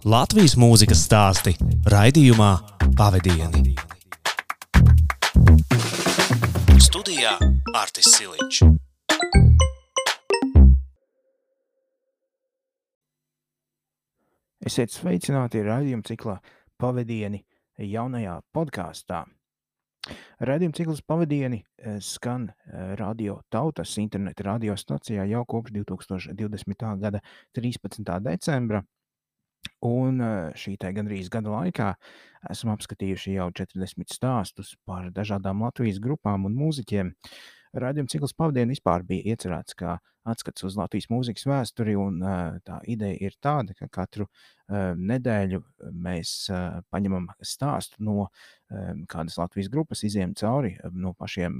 Latvijas mūzikas stāsti raidījumā Pavadieni. Studijā Artis Siliņš. Esiet sveicināti raidījuma ciklā Pavadieni jaunajā podkāstā. Radījuma cikls Pavadieni eh, skan eh, Radio Tautas interneta radiostacijā jau kopš 2020. gada 13. decembra. Un eh, šī te gandrīz gada laikā esam apskatījuši jau 40 stāstus par dažādām Latvijas grupām un mūziķiem. Radījuma cikls pavadienu vispār bija iecerēts kā atskats uz Latvijas mūzikas vēsturi, un uh, tā ideja ir tāda, ka katru uh, nedēļu mēs paņemam stāstu no kādas Latvijas grupas, iziem cauri no pašiem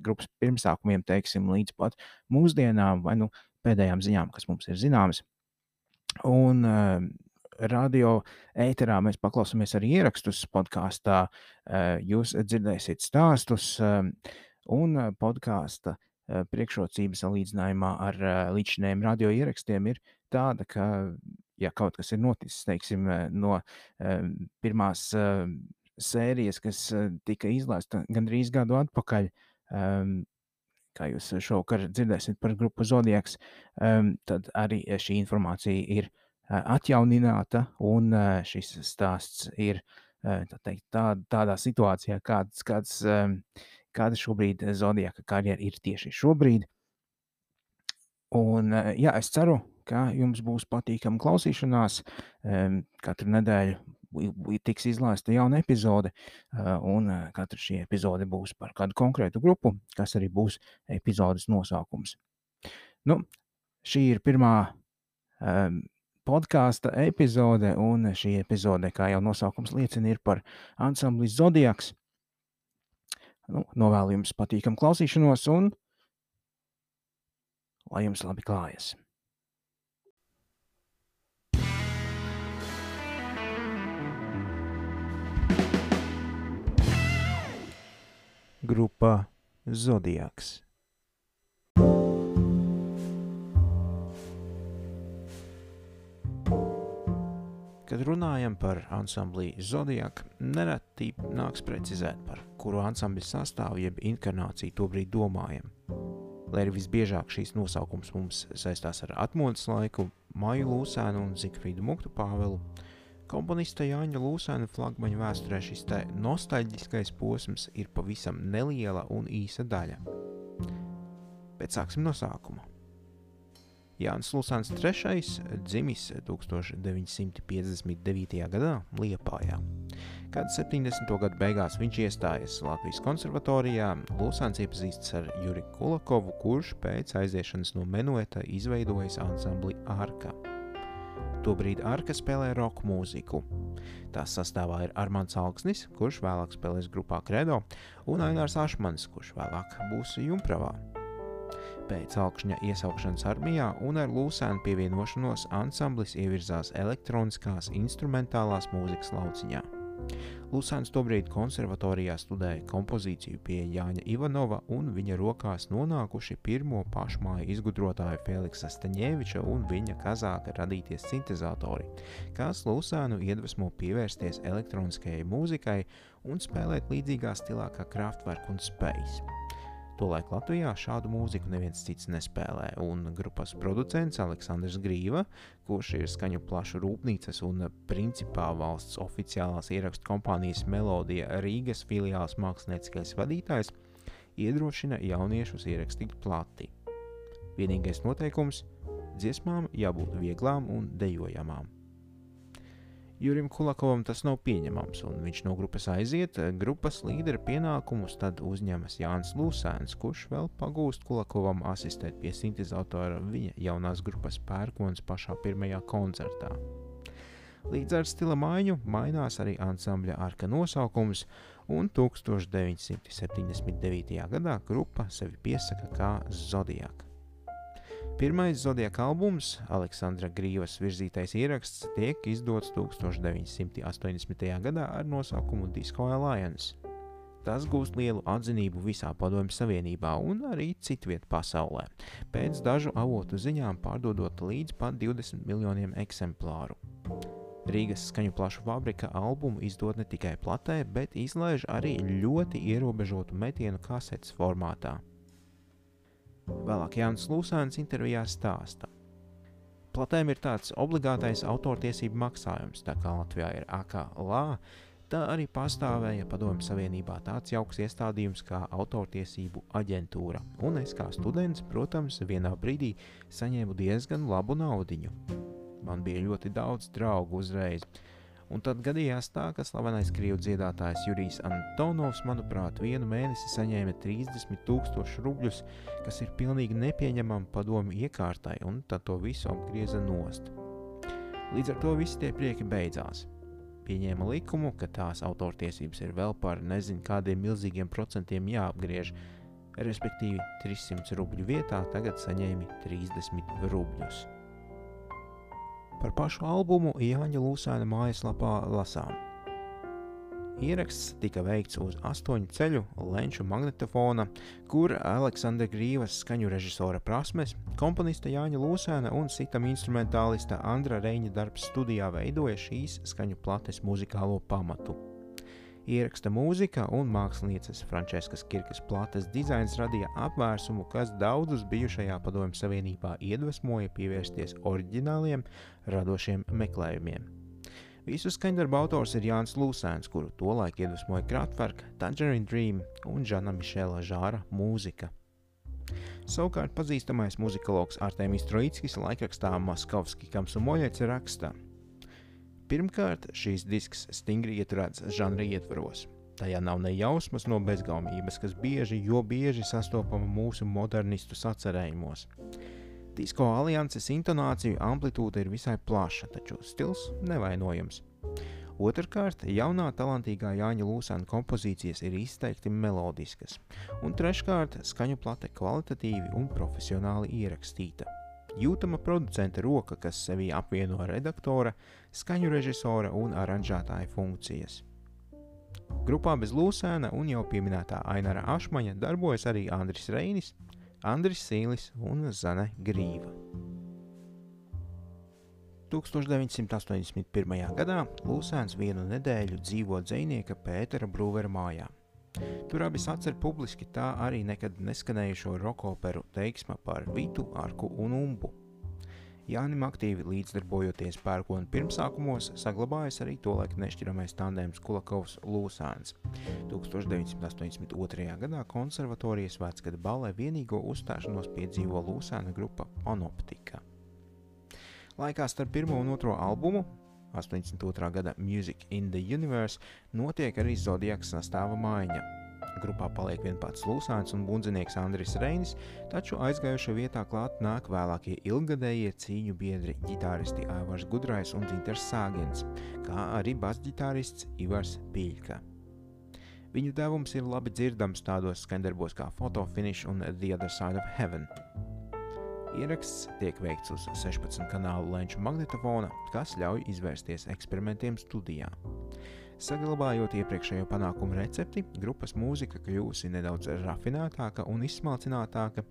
grupas pirmsākumiem, teiksim, līdz pat mūsdienām vai nu pēdējām ziņām, kas mums ir zināmas. Un uh, radio ēterā mēs paklausāmies arī ierakstus podkāstā. Uh, jūs dzirdēsiet stāstus. Uh, Un podkāsta priekšrocība salīdzinājumā ar līdzinējiem radio ierakstiem ir tāda, ka, ja kaut kas ir noticis, teiksim, no pirmās sērijas, kas tika izlaista gandrīz gadu atpakaļ, kā jūs šovakar dzirdēsiet par grupu Zodiaks, tad arī šī informācija ir atjaunināta, un šis stāsts ir tā teikt, tā, tādā situācijā, kāds, kāds kāda šobrīd Zodiaka karjera ir tieši šobrīd. Un, jā, es ceru, ka jums būs patīkama klausīšanās. Katru nedēļu tiks izlaista jauna epizode, un katra šī epizode būs par kādu konkrētu grupu, kas arī būs epizodes nosaukums. Nu, šī ir pirmā um, podkāsta epizode, un šī epizode, kā jau nosaukums liecina, ir par ansambli Zodiaks. Nu, novēlu jums patīkamu klausīšanos un lai jums labi klājas. Grupa Zodiaks. Kad runājam par ansambli Zodiaku, nereti nāks precizēt, par kuru ansambļa sastāvu jeb inkarnāciju tobrīd domājam. Lai arī visbiežāk šīs nosaukums mums saistās ar atmodas laiku, Maju Lūsēnu un Zikfrīdu Muktu Pāvelu, komponista Jāņa Lūsēna flagmaņa vēsturē šis te nostalģiskais posms ir pavisam neliela un īsa daļa. Bet sāksim no sākuma. Jānis Lusāns III dzimis 1959. gadā Liepājā. Kad 70. gadu beigās viņš iestājas Latvijas konservatorijā, Lusāns iepazīstas ar Juri Kulakovu, kurš pēc aiziešanas no Menueta izveidojis ansambli Arka. Tobrīd Arka spēlē roka mūziku. Tās sastāvā ir Armāns Alksnis, kurš vēlāk spēlēs grupā Credo, un Ainārs Ašmans, kurš vēlāk būs Jumpravā. Pēc augšņa iesaukšanas armijā un ar lūsēnu pievienošanos ansamblis ievirzās elektroniskās instrumentālās mūzikas lauciņā. Lusāns tobrīd konservatorijā studēja kompozīciju pie Jāņa Ivanova, un viņa rokās nonākuši pirmo pašmāju izgudrotāju Feliksa Staņēviča un viņa kazāka radīties sintezatori, kas Lusānu iedvesmo pievērsties elektroniskajai mūzikai un spēlēt līdzīgā stilā kā Kraftwerk un Space. Tolaik Latvijā šādu mūziku neviens cits nespēlē, un grupas producents Aleksandrs Grīva, kurš ir skaņu plašu rūpnīcas un principā valsts oficiālās ierakstu kompānijas Melodija Rīgas filiāls mākslinieckais vadītājs, iedrošina jauniešus ierakstīt plati. Vienīgais noteikums - dziesmām jābūt vieglām un dejojamām. Jurim Kulakovam tas nav pieņemams, un viņš no grupas aiziet. Grupas līdera pienākumus tad uzņemas Jānis Lūsēns, kurš vēl pagūst Kulakovam asistēt pie sintezatora viņa jaunās grupas pērkons pašā pirmajā koncertā. Līdz ar stila maiņu mainās arī ansambļa arka nosaukums, un 1979. gadā grupa sevi piesaka kā Zodiaka. Pirmais Zodiaka albums, Aleksandra Grīvas virzītais ieraksts, tiek izdots 1980. gadā ar nosaukumu Disco Alliance. Tas gūst lielu atzinību visā Padomju Savienībā un arī citviet pasaulē, pēc dažu avotu ziņām pārdodot līdz pat 20 miljoniem eksemplāru. Rīgas skaņu plašu fabrika albumu izdod ne tikai platē, bet izlaiž arī ļoti ierobežotu metienu kasetes formātā. Vēlāk Jānis Lūsāns intervijā stāsta. Platēm ir tāds obligātais autortiesību maksājums, tā kā Latvijā ir AKLA, tā arī pastāvēja Padomju Savienībā tāds jauks iestādījums kā autortiesību aģentūra, un es kā students, protams, vienā brīdī saņēmu diezgan labu naudiņu. Man bija ļoti daudz draugu uzreiz, Un tad gadījās tā, ka slavenais krievu dziedātājs Jurijs Antonovs, manuprāt, vienu mēnesi saņēma 30,000 rubļus, kas ir pilnīgi nepieņemama padomu iekārtai, un tad to visu apgrieza nost. Līdz ar to visi tie prieki beidzās. Pieņēma likumu, ka tās autortiesības ir vēl par nezinu kādiem milzīgiem procentiem jāapgriež, respektīvi 300 rubļu vietā tagad saņēmi 30 rubļus. Par pašu albumu Jāņa Lūsēna mājaslapā lasām. Ieraksts tika veikts uz astoņu ceļu lenču magnetofona, kur Aleksandra Grīvas skaņu režisora prasmes, komponista Jāņa Lūsēna un sitam instrumentālista Andra Reņa darbs studijā veidoja šīs skaņu plates muzikālo pamatu. Ieraksta mūzika un mākslinieces Frančiskas Kirkas plates dizains radīja apvērsumu, kas daudzus bijušajā Padomju Savienībā iedvesmoja pievērsties oriģināliem, radošiem meklējumiem. Visu skaņdarbu autors ir Jānis Lūsēns, kuru tolaik iedvesmoja Kraftwerk, Tangerine Dream un Žana Mišela žāra mūzika. Savukārt pazīstamais muzikologs Artēmis Troickis laikrakstā Maskovski Kamsumoļets raksta – Pirmkārt, šīs disks stingri ieturēts žanra ietvaros. Tajā nav ne jausmas no bezgaumības, kas bieži, jo bieži sastopama mūsu modernistu sacerējumos. Disko alianses intonāciju amplitūda ir visai plaša, taču stils nevainojams. Otrakārt, jaunā talantīgā Jāņa Lūsāna kompozīcijas ir izteikti melodiskas, un treškārt, skaņu plate kvalitatīvi un profesionāli ierakstīta. Jūtama producenta roka, kas sevī apvieno redaktora, skaņu režisora un aranžētāja funkcijas. Grupā bez Lūsēna un jau pieminētā Ainara Ašmaņa darbojas arī Andris Reinis, Andris Sīlis un Zane Grīva. 1981. gadā Lūsēns vienu nedēļu dzīvo dzinieka Pētera Brūvera mājā. Tur abi sacer publiski tā arī nekad neskanējušo rokoperu teiksma par Vitu, Arku un Umbu. Jānim aktīvi līdzdarbojoties pērkona pirmsākumos, saglabājas arī tolaik nešķiramais tandēms Kulakovs Lūsāns. 1982. gadā konservatorijas vecgada balē vienīgo uzstāšanos piedzīvo Lūsāna grupa Panoptika. Laikā starp pirmo un otro albumu 82. gada Music in the Universe notiek arī Zodiaks sastāva maiņa. Grupā paliek vien pats Lūsāns un bundzinieks Andris Reinis, taču aizgājušā vietā klāt nāk vēlākie ilgadējie cīņu biedri ģitāristi Aivars Gudrais un Dinters Sāgens, kā arī basģitārists Ivars Pīļka. Viņu devums ir labi dzirdams tādos skandarbos kā Photo Finish un The Other Side of Heaven. Ieraksts tiek veikts uz 16 kanālu lenču magnetofona, kas ļauj izvērsties eksperimentiem studijā. Saglabājot iepriekšējo panākumu recepti, grupas mūzika kļūsi nedaudz rafinētāka un izsmalcinātāka,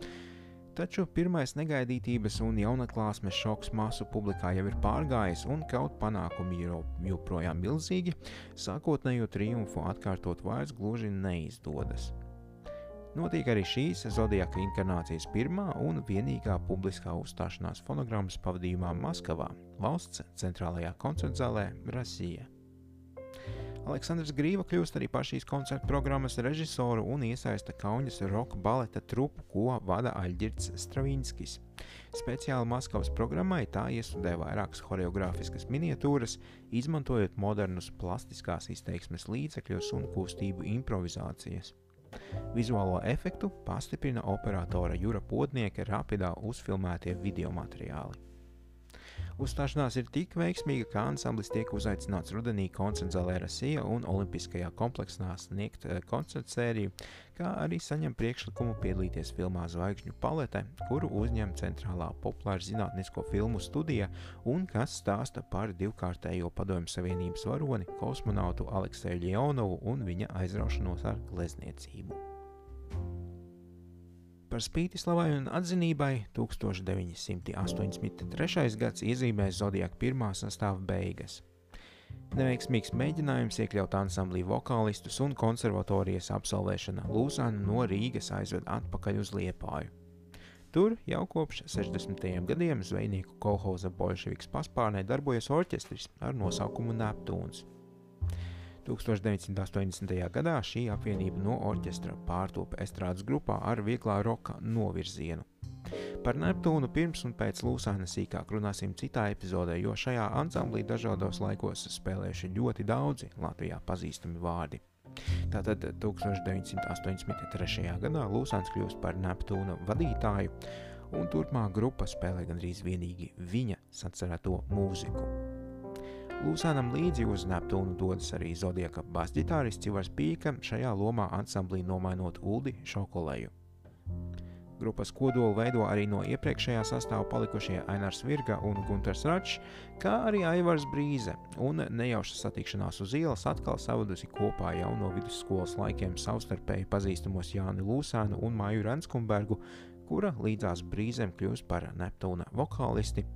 taču pirmais negaidītības un jaunatklāsmes šoks masu publikā jau ir pārgājis, un kaut panākumi ir joprojām milzīgi, sākotnējo triumfu atkārtot vairs gluži neizdodas. Notiek arī šīs Zodiaka inkarnācijas pirmā un vienīgā publiskā uzstāšanās fonogrammas pavadījumā Maskavā, valsts centrālajā koncertzālē Rasija. Aleksandrs Grīva kļūst arī par šīs koncerta programmas režisoru un iesaista Kaunas roka baleta trupu, ko vada Aļģirds Stravinskis. Speciāli Maskavas programmai tā iestudē vairākas choreogrāfiskas miniatūras, izmantojot modernus plastiskās izteiksmes līdzekļus un kustību improvizācijas. Vizuālo efektu pastiprina operatora Jura Podnieka rapidā uzfilmētie video materiāli. Uzstāšanās ir tik veiksmīga, ka ansamblis tiek uzaicināts rudenī koncertzālē Rasija un Olimpiskajā kompleksā sniegt eh, koncertu sēriju, kā arī saņem priekšlikumu piedalīties filmā Zvaigžņu palete, kuru uzņem centrālā populāra zinātnisko filmu studija un kas stāsta par divkārtējo padomju savienības varoni kosmonautu Alekseju Ļeonovu un viņa aizraušanos ar glezniecību. Par spīti slavai un atzinībai 1983. gads iezīmē Zodiaka pirmā sastāvā beigas. Neveiksmīgs mēģinājums iekļaut ansamblī vokālistus un konservatorijas absolvēšana Lūsānu no Rīgas aizved atpakaļ uz Liepāju. Tur jau kopš 60. gadiem zvejnieku kolhoza bolševiks paspārnē darbojas orķestris ar nosaukumu Neptūns. 1980. gadā šī apvienība no orķestra pārtopa estrādes grupā ar vieglā roka novirzienu. Par Neptūnu pirms un pēc Lūsāna sīkāk runāsim citā epizodē, jo šajā ansamblī dažādos laikos spēlējuši ļoti daudzi Latvijā pazīstami vārdi. Tātad 1983. gadā Lūsāns kļūst par Neptūna vadītāju, un turpmāk grupa spēlē gandrīz vienīgi viņa sacerēto mūziku. Lūsānam līdzi uz Neptūnu dodas arī Zodiaka basģitārists Ivars Pīka, šajā lomā ansamblī nomainot Uldi Šokolēju. Grupas kodolu veido arī no iepriekšējā sastāvā palikušie Ainārs Virga un Gunārs Račs, kā arī Aivars Brīse, un nejauša satikšanās uz ielas atkal savadusi kopā jau no vidusskolas laikiem savstarpēji pazīstamos Jāni Lūsānu un Māju Renskumbergu, kura līdzās Brīzēm kļūst par Neptūna vokālisti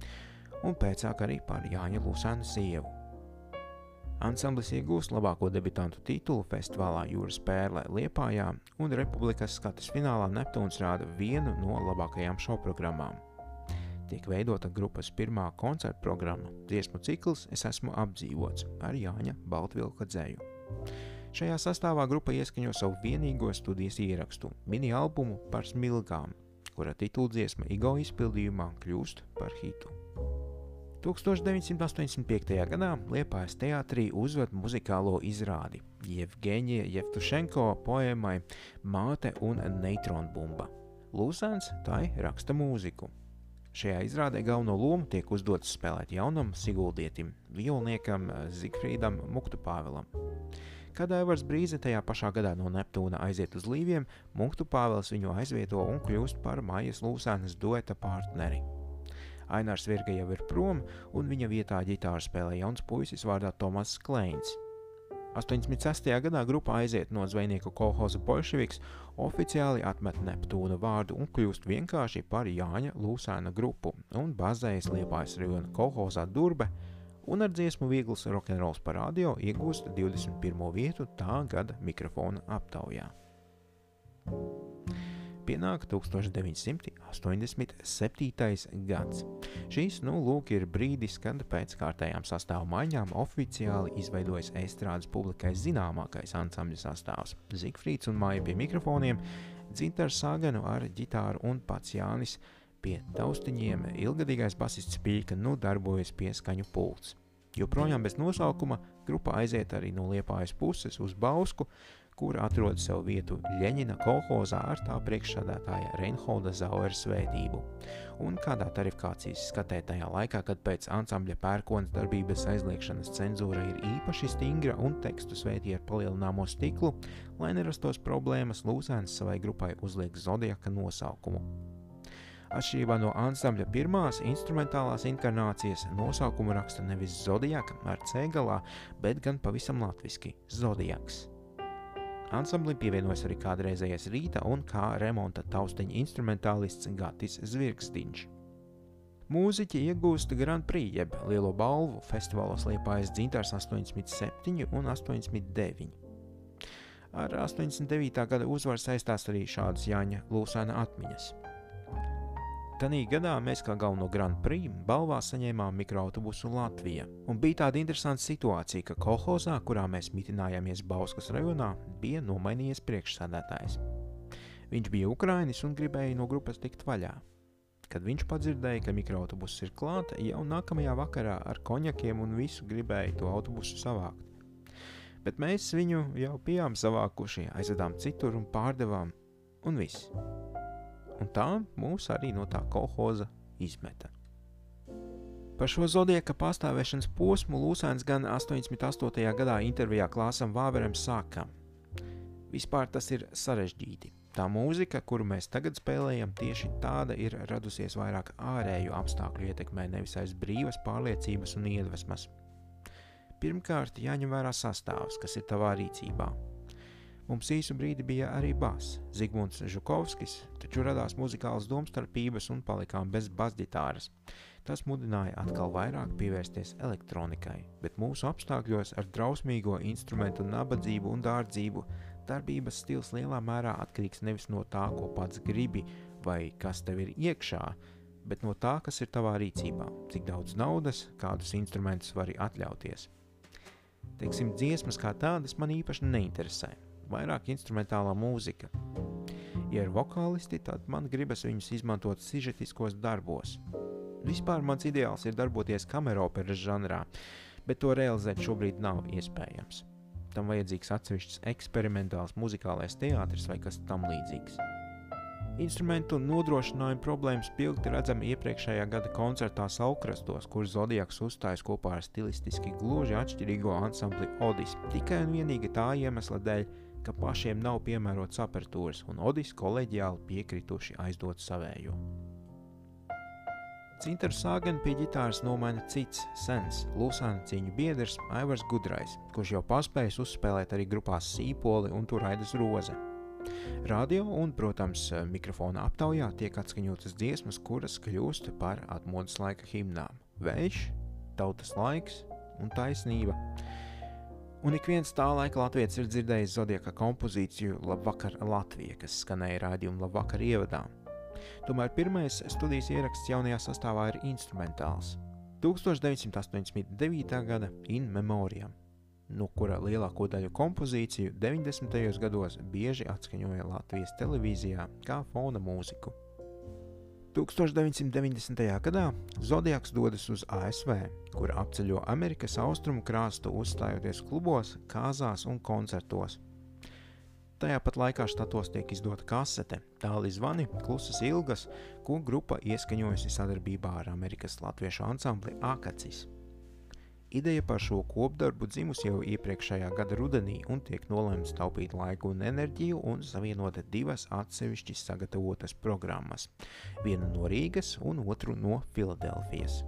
un pēcāk arī par Jāņa Lūsāna sievu. Ansamblis iegūst labāko debitantu titulu festivālā Jūras pērlē Liepājā, un Republikas skatas finālā Neptūns rāda vienu no labākajām šovprogrammām. Tiek veidota grupas pirmā koncerta programma, dziesmu cikls Es esmu apdzīvots ar Jāņa Baltvilka dzēju. Šajā sastāvā grupa ieskaņo savu vienīgo studijas ierakstu, mini albumu par smilgām, kura tituldziesma Igo izpildījumā kļūst par hitu. 1985. gadā Liepājas teātrī uzved muzikālo izrādi Jevgeņija Jevtušenko poēmai Māte un neitronbumba. Lūsēns tai raksta mūziku. Šajā izrādē galveno lomu tiek uzdots spēlēt jaunam Siguldietim, violniekam Zigfrīdam Muktupāvelam. Kad Aivars Brīze tajā pašā gadā no Neptūna aiziet uz Līviem, Munktu Pāvels viņu aizvieto un kļūst par Maijas Lūsēnas dueta partneri. Ainārs Virga jau ir prom, un viņa vietā ģitāru spēlē jauns puisis vārdā Tomas Kleins. 86. gadā grupā aiziet no zvejnieku kolhoza Bolševiks, oficiāli atmet Neptūna vārdu un kļūst vienkārši par Jāņa Lūsēna grupu un bazējas Liepājas rajona kolhozā Durbe, un ar dziesmu Viegls rokenrols par radio iegūst 21. vietu tā gada mikrofona aptaujā pienāk 1987. gads. Šīs, nu, lūk, ir brīdis, kad pēc kārtējām sastāvu maiņām oficiāli izveidojas estrādes publikai zināmākais ansambļu sastāvs - Zigfrīds un Māja pie mikrofoniem, Dzintars Sāganu ar ģitāru un pats Jānis pie taustiņiem, ilgadīgais basists Pīka nu darbojas pie skaņu pults. Joprojām bez nosaukuma grupa aiziet arī no Liepājas puses uz Bausku, kur atrod sev vietu Ļeņina kolhozā ar tā priekšsādātāja Reinholda Zauera svētību. Un kādā tarifikācijas skatē tajā laikā, kad pēc ansambļa pērkonas darbības aizliekšanas cenzūra ir īpaši stingra un tekstu svētī ar palielināmo stiklu, lai nerastos problēmas, Lūzēns savai grupai uzliek Zodiaka nosaukumu. Atšķirībā no ansambļa pirmās instrumentālās inkarnācijas nosaukumu raksta nevis Zodiaka ar C galā, bet gan pavisam latviski - Zodiaks. Ansamblim pievienojas arī kādreizējais rīta un kā remonta taustiņa instrumentālists Gatis Zvirgstīņš. Mūziķi iegūst Grand Prix jeb lielo balvu festivālos Liepājas dzintars 87 un 89. Ar 89. gada uzvaru saistās arī šādas Jāņa Lūsēna atmiņas – Tanī gadā mēs kā galveno Grand Prix balvā saņēmām mikroautobusu Latvija. Un bija tāda interesanta situācija, ka kolhozā, kurā mēs mitinājāmies Bauskas rajonā, bija nomainījies priekšsādātājs. Viņš bija Ukrānis un gribēja no grupas tikt vaļā. Kad viņš padzirdēja, ka mikroautobuss ir klāta, jau nākamajā vakarā ar konjakiem un visu gribēja to autobusu savākt. Bet mēs viņu jau bijām savākuši, aizvedām citur un pārdevām, un viss un tā mūs arī no tā kolhoza izmeta. Par šo zodieka pastāvēšanas posmu Lūsēns gan 88. gadā intervijā klāsam Vāveram saka: Vispār tas ir sarežģīti. Tā mūzika, kuru mēs tagad spēlējam, tieši tāda ir radusies vairāk ārēju apstākļu ietekmē, nevis aiz brīvas pārliecības un iedvesmas. Pirmkārt, jāņem vērā sastāvs, kas ir tavā rīcībā. Mums īsu brīdi bija arī bas, Zigmunds Žukovskis, taču radās muzikālas domstarpības un palikām bez basģitāras. Tas mudināja atkal vairāk pievērsties elektronikai, bet mūsu apstākļos ar drausmīgo instrumentu nabadzību un dārdzību darbības stils lielā mērā atkarīgs nevis no tā, ko pats gribi vai kas tev ir iekšā, bet no tā, kas ir tavā rīcībā, cik daudz naudas, kādus instrumentus vari atļauties. Teiksim, dziesmas kā tādas man īpaši neinteresē, vairāk instrumentālā mūzika. Ja ir vokālisti, tad man gribas viņus izmantot sižetiskos darbos. Vispār mans ideāls ir darboties kameroperas žanrā, bet to realizēt šobrīd nav iespējams. Tam vajadzīgs atsevišķs eksperimentāls muzikālais teātris vai kas tam līdzīgs. Instrumentu nodrošinājuma problēmas pilgti redzami iepriekšējā gada koncertā Saukrastos, kur Zodiaks uzstājas kopā ar stilistiski gluži atšķirīgo ansambli Odis, tikai un vienīgi tā iemesla dēļ, ka pašiem nav piemērots apertūras, un Odis kolēģiāli piekrituši aizdot savējo. Cinteru sāganu pie ģitāras nomaina cits, sens, Lūsāna cīņu biedrs Aivars Gudrais, kurš jau paspējis uzspēlēt arī grupās Sīpoli un Turaidas Roze. Radio un, protams, mikrofona aptaujā tiek atskaņotas dziesmas, kuras kļūst par atmodas laika himnām - vējš, tautas laiks un taisnība. Un ik viens tā laika latviečs ir dzirdējis Zodiaka kompozīciju Labvakar Latvija, kas skanēja rādījuma Labvakar ievadā. Tomēr pirmais studijas ieraksts jaunajā sastāvā ir instrumentāls. 1989. gada In Memoriam no kura lielāko daļu kompozīciju 90. gados bieži atskaņoja Latvijas televīzijā kā fona mūziku. 1990. gadā Zodiaks dodas uz ASV, kur apceļo Amerikas austrumu krāstu, uzstājoties klubos, kāzās un koncertos. Tajā pat laikā štatos tiek izdota kasete, tāli zvani, klusas ilgas, ko grupa ieskaņojusi sadarbībā ar Amerikas latviešu ansambli Akacis. Ideja par šo kopdarbu dzimusi jau iepriekšējā gada rudenī un tiek nolēmts taupīt laiku un enerģiju un savienot divas atsevišķi sagatavotas programmas - vienu no Rīgas un otru no Filadelfijas.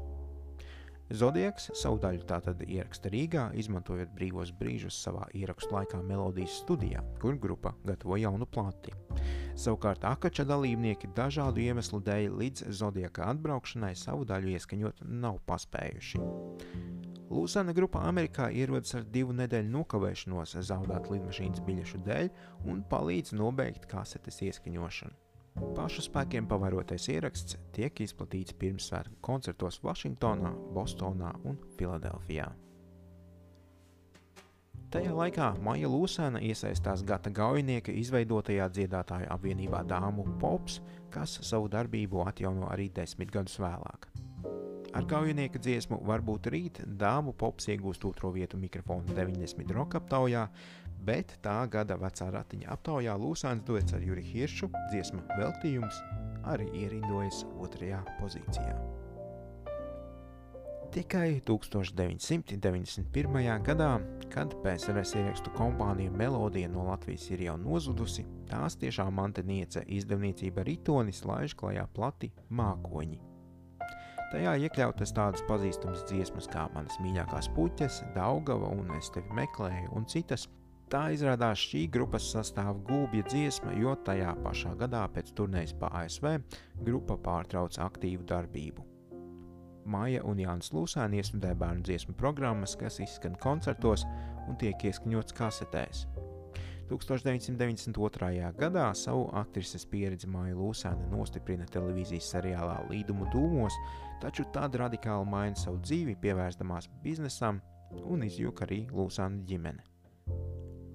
Zodiaks savu daļu tātad ieraksta Rīgā, izmantojot brīvos brīžus savā ierakstu laikā melodijas studijā, kur grupa gatavo jaunu plati. Savukārt Akača dalībnieki dažādu iemeslu dēļ līdz Zodiaka atbraukšanai savu daļu ieskaņot nav paspējuši. Lūsana grupa Amerikā ierodas ar divu nedēļu nokavēšanos zaudēt lidmašīnas biļešu dēļ un palīdz nobeigt kasetes ieskaņošanu. Pašu spēkiem pavarotais ieraksts tiek izplatīts pirmsvētku koncertos Vašingtonā, Bostonā un Filadelfijā. Tajā laikā Maija Lūsēna iesaistās Gata Gaujnieka izveidotajā dziedātāju apvienībā Dāmu Pops, kas savu darbību atjauno arī desmit gadus vēlāk. Ar kaujinieka dziesmu Varbūt rīt dāmu pops iegūst otro vietu mikrofonu 90 roka aptaujā, bet tā gada vecā ratiņa aptaujā Lūsāns duets ar Juri Hiršu dziesma Veltījums arī ierindojas otrajā pozīcijā. Tikai 1991. gadā, kad PSRS ierakstu kompānija Melodija no Latvijas ir jau nozudusi, tās tiešām manteniece izdevniecība Ritonis laiž klajā plati mākoņi. Tajā iekļautas tādas pazīstamas dziesmas kā manas mīļākās puķes, Daugava un es tevi meklēju un citas. Tā izrādās šī grupas sastāva gūbja dziesma, jo tajā pašā gadā pēc turnējas pa ASV grupa pārtrauca aktīvu darbību. Maija un Jānis Lūsēni iestudē bērnu dziesmu programmas, kas izskan koncertos un tiek ieskaņots kasetēs. 1992. gadā savu aktrises pieredzi Māja Lūsēna nostiprina televīzijas seriālā Līdumu dūmos, taču tad radikāli maina savu dzīvi, pievērsdamās biznesam un izjūka arī Lūsāna ģimene.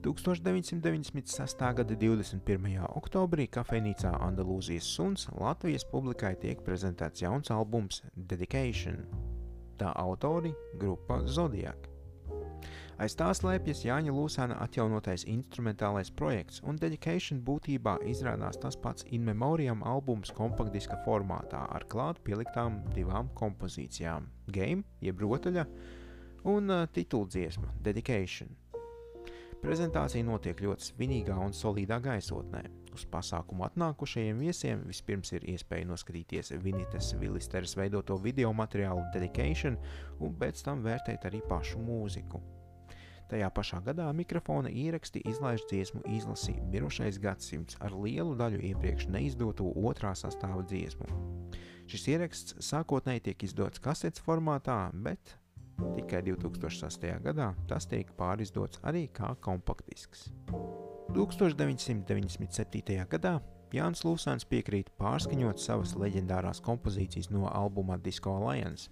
1996. gada 21. oktobrī kafejnīcā Andalūzijas suns Latvijas publikai tiek prezentēts jauns albums Dedication. Tā autori - grupa Zodiac. Aiz tā slēpjas Jāņa Lūsāna atjaunotais instrumentālais projekts, un Dedication būtībā izrādās tas pats In Memoriam albums kompaktdiska formātā ar klāt pieliktām divām kompozīcijām - Game, jeb rotaļa, un uh, tituldziesma Dedication. Prezentācija notiek ļoti svinīgā un solīdā gaisotnē. Uz pasākumu atnākušajiem viesiem vispirms ir iespēja noskatīties Vinitas Vilisteres veidoto video materiālu Dedication un pēc tam vērtēt arī pašu mūziku. Tajā pašā gadā mikrofona ieraksti izlaiž dziesmu izlasi Mirušais gadsimts ar lielu daļu iepriekš neizdoto otrā sastāva dziesmu. Šis ieraksts sākotnēji tiek izdots kasetes formātā, bet tikai 2008. gadā tas tiek pārizdots arī kā kompaktdisks. 1997. gadā Jānis Lūsāns piekrīt pārskaņot savas leģendārās kompozīcijas no albuma Disco Alliance.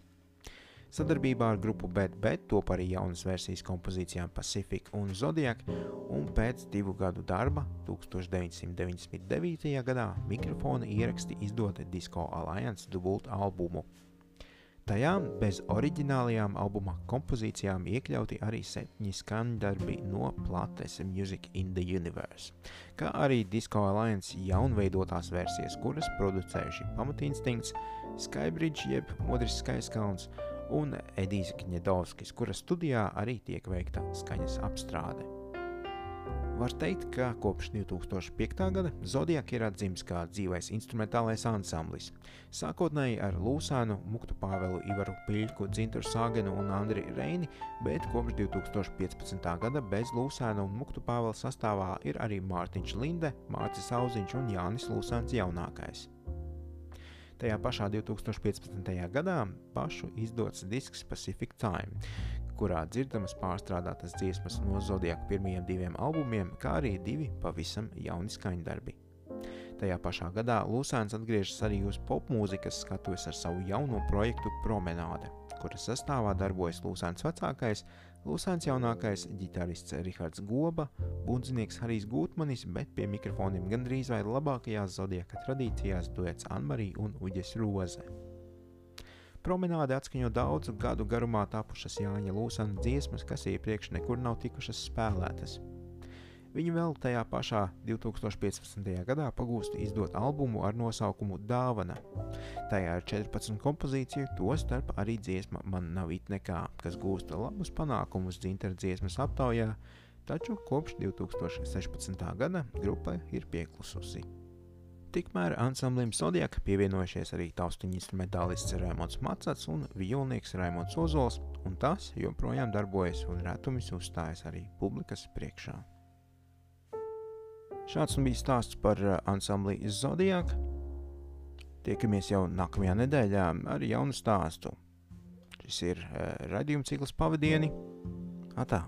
Sadarbībā ar grupu Bad Bet top arī jaunas versijas kompozīcijām Pacific un Zodiac, un pēc divu gadu darba 1999. gadā mikrofona ieraksti izdota Disco Alliance dubultu albumu. Tajā bez oriģinālajām albuma kompozīcijām iekļauti arī septiņi skaņdarbi no plates Music in the Universe, kā arī Disco Alliance jaunveidotās versijas, kuras producējuši Pamatinstinkts, Skybridge jeb Modris Skaiskalns un Edijs Kņedovskis, kura studijā arī tiek veikta skaņas apstrāde. Var teikt, ka kopš 2005. gada Zodiak ir atzīts kā dzīvais instrumentālais ansamblis. Sākotnēji ar Lūsānu, Muktu Pāvelu, Ivaru Piļku, Dzintaru Sāgenu un Andri Reini, bet kopš 2015. gada bez Lūsāna un Muktu Pāvela sastāvā ir arī Mārtiņš Linde, Mārcis Auziņš un Jānis Lūsāns jaunākais. Tajā pašā 2015. gadā pašu izdots disks Pacific Time, kurā dzirdamas pārstrādātas dziesmas no Zodiaka pirmajiem diviem albumiem, kā arī divi pavisam jauni skaņdarbi. Tajā pašā gadā Lūsēns atgriežas arī uz popmūzikas skatuves ar savu jauno projektu Promenāde, kuras sastāvā darbojas Lūsēns vecākais, Lūsēns jaunākais, ģitārists Rihards Goba, bundzinieks Harijs Gūtmanis, bet pie mikrofoniem gandrīz vai labākajās zodieka tradīcijās duets Anmarī un Uģes Roze. Promenāde atskaņo daudzu gadu garumā tapušas Jāņa Lūsana dziesmas, kas iepriekš nekur nav tikušas spēlētas. Viņa vēl tajā pašā 2015. gadā pagūst izdot albumu ar nosaukumu Dāvana. Tajā ir 14 kompozīciju, tostarp arī dziesma Man nav it nekā, kas gūsta labus panākumus dzintara dziesmas aptaujā, taču kopš 2016. gada grupa ir pieklususi. Tikmēr ansamblim Zodiaka pievienojušies arī taustiņa instrumentālists Raimons Macats un violnieks Raimons Ozols, un tas joprojām darbojas un retumis uzstājas arī publikas priekšā. Šāds bija stāsts par uh, ansambli Zodiac. Tiekamies jau nākamajā nedēļā ar jaunu stāstu. Šis ir uh, raidījuma cikls pavadieni. Atā!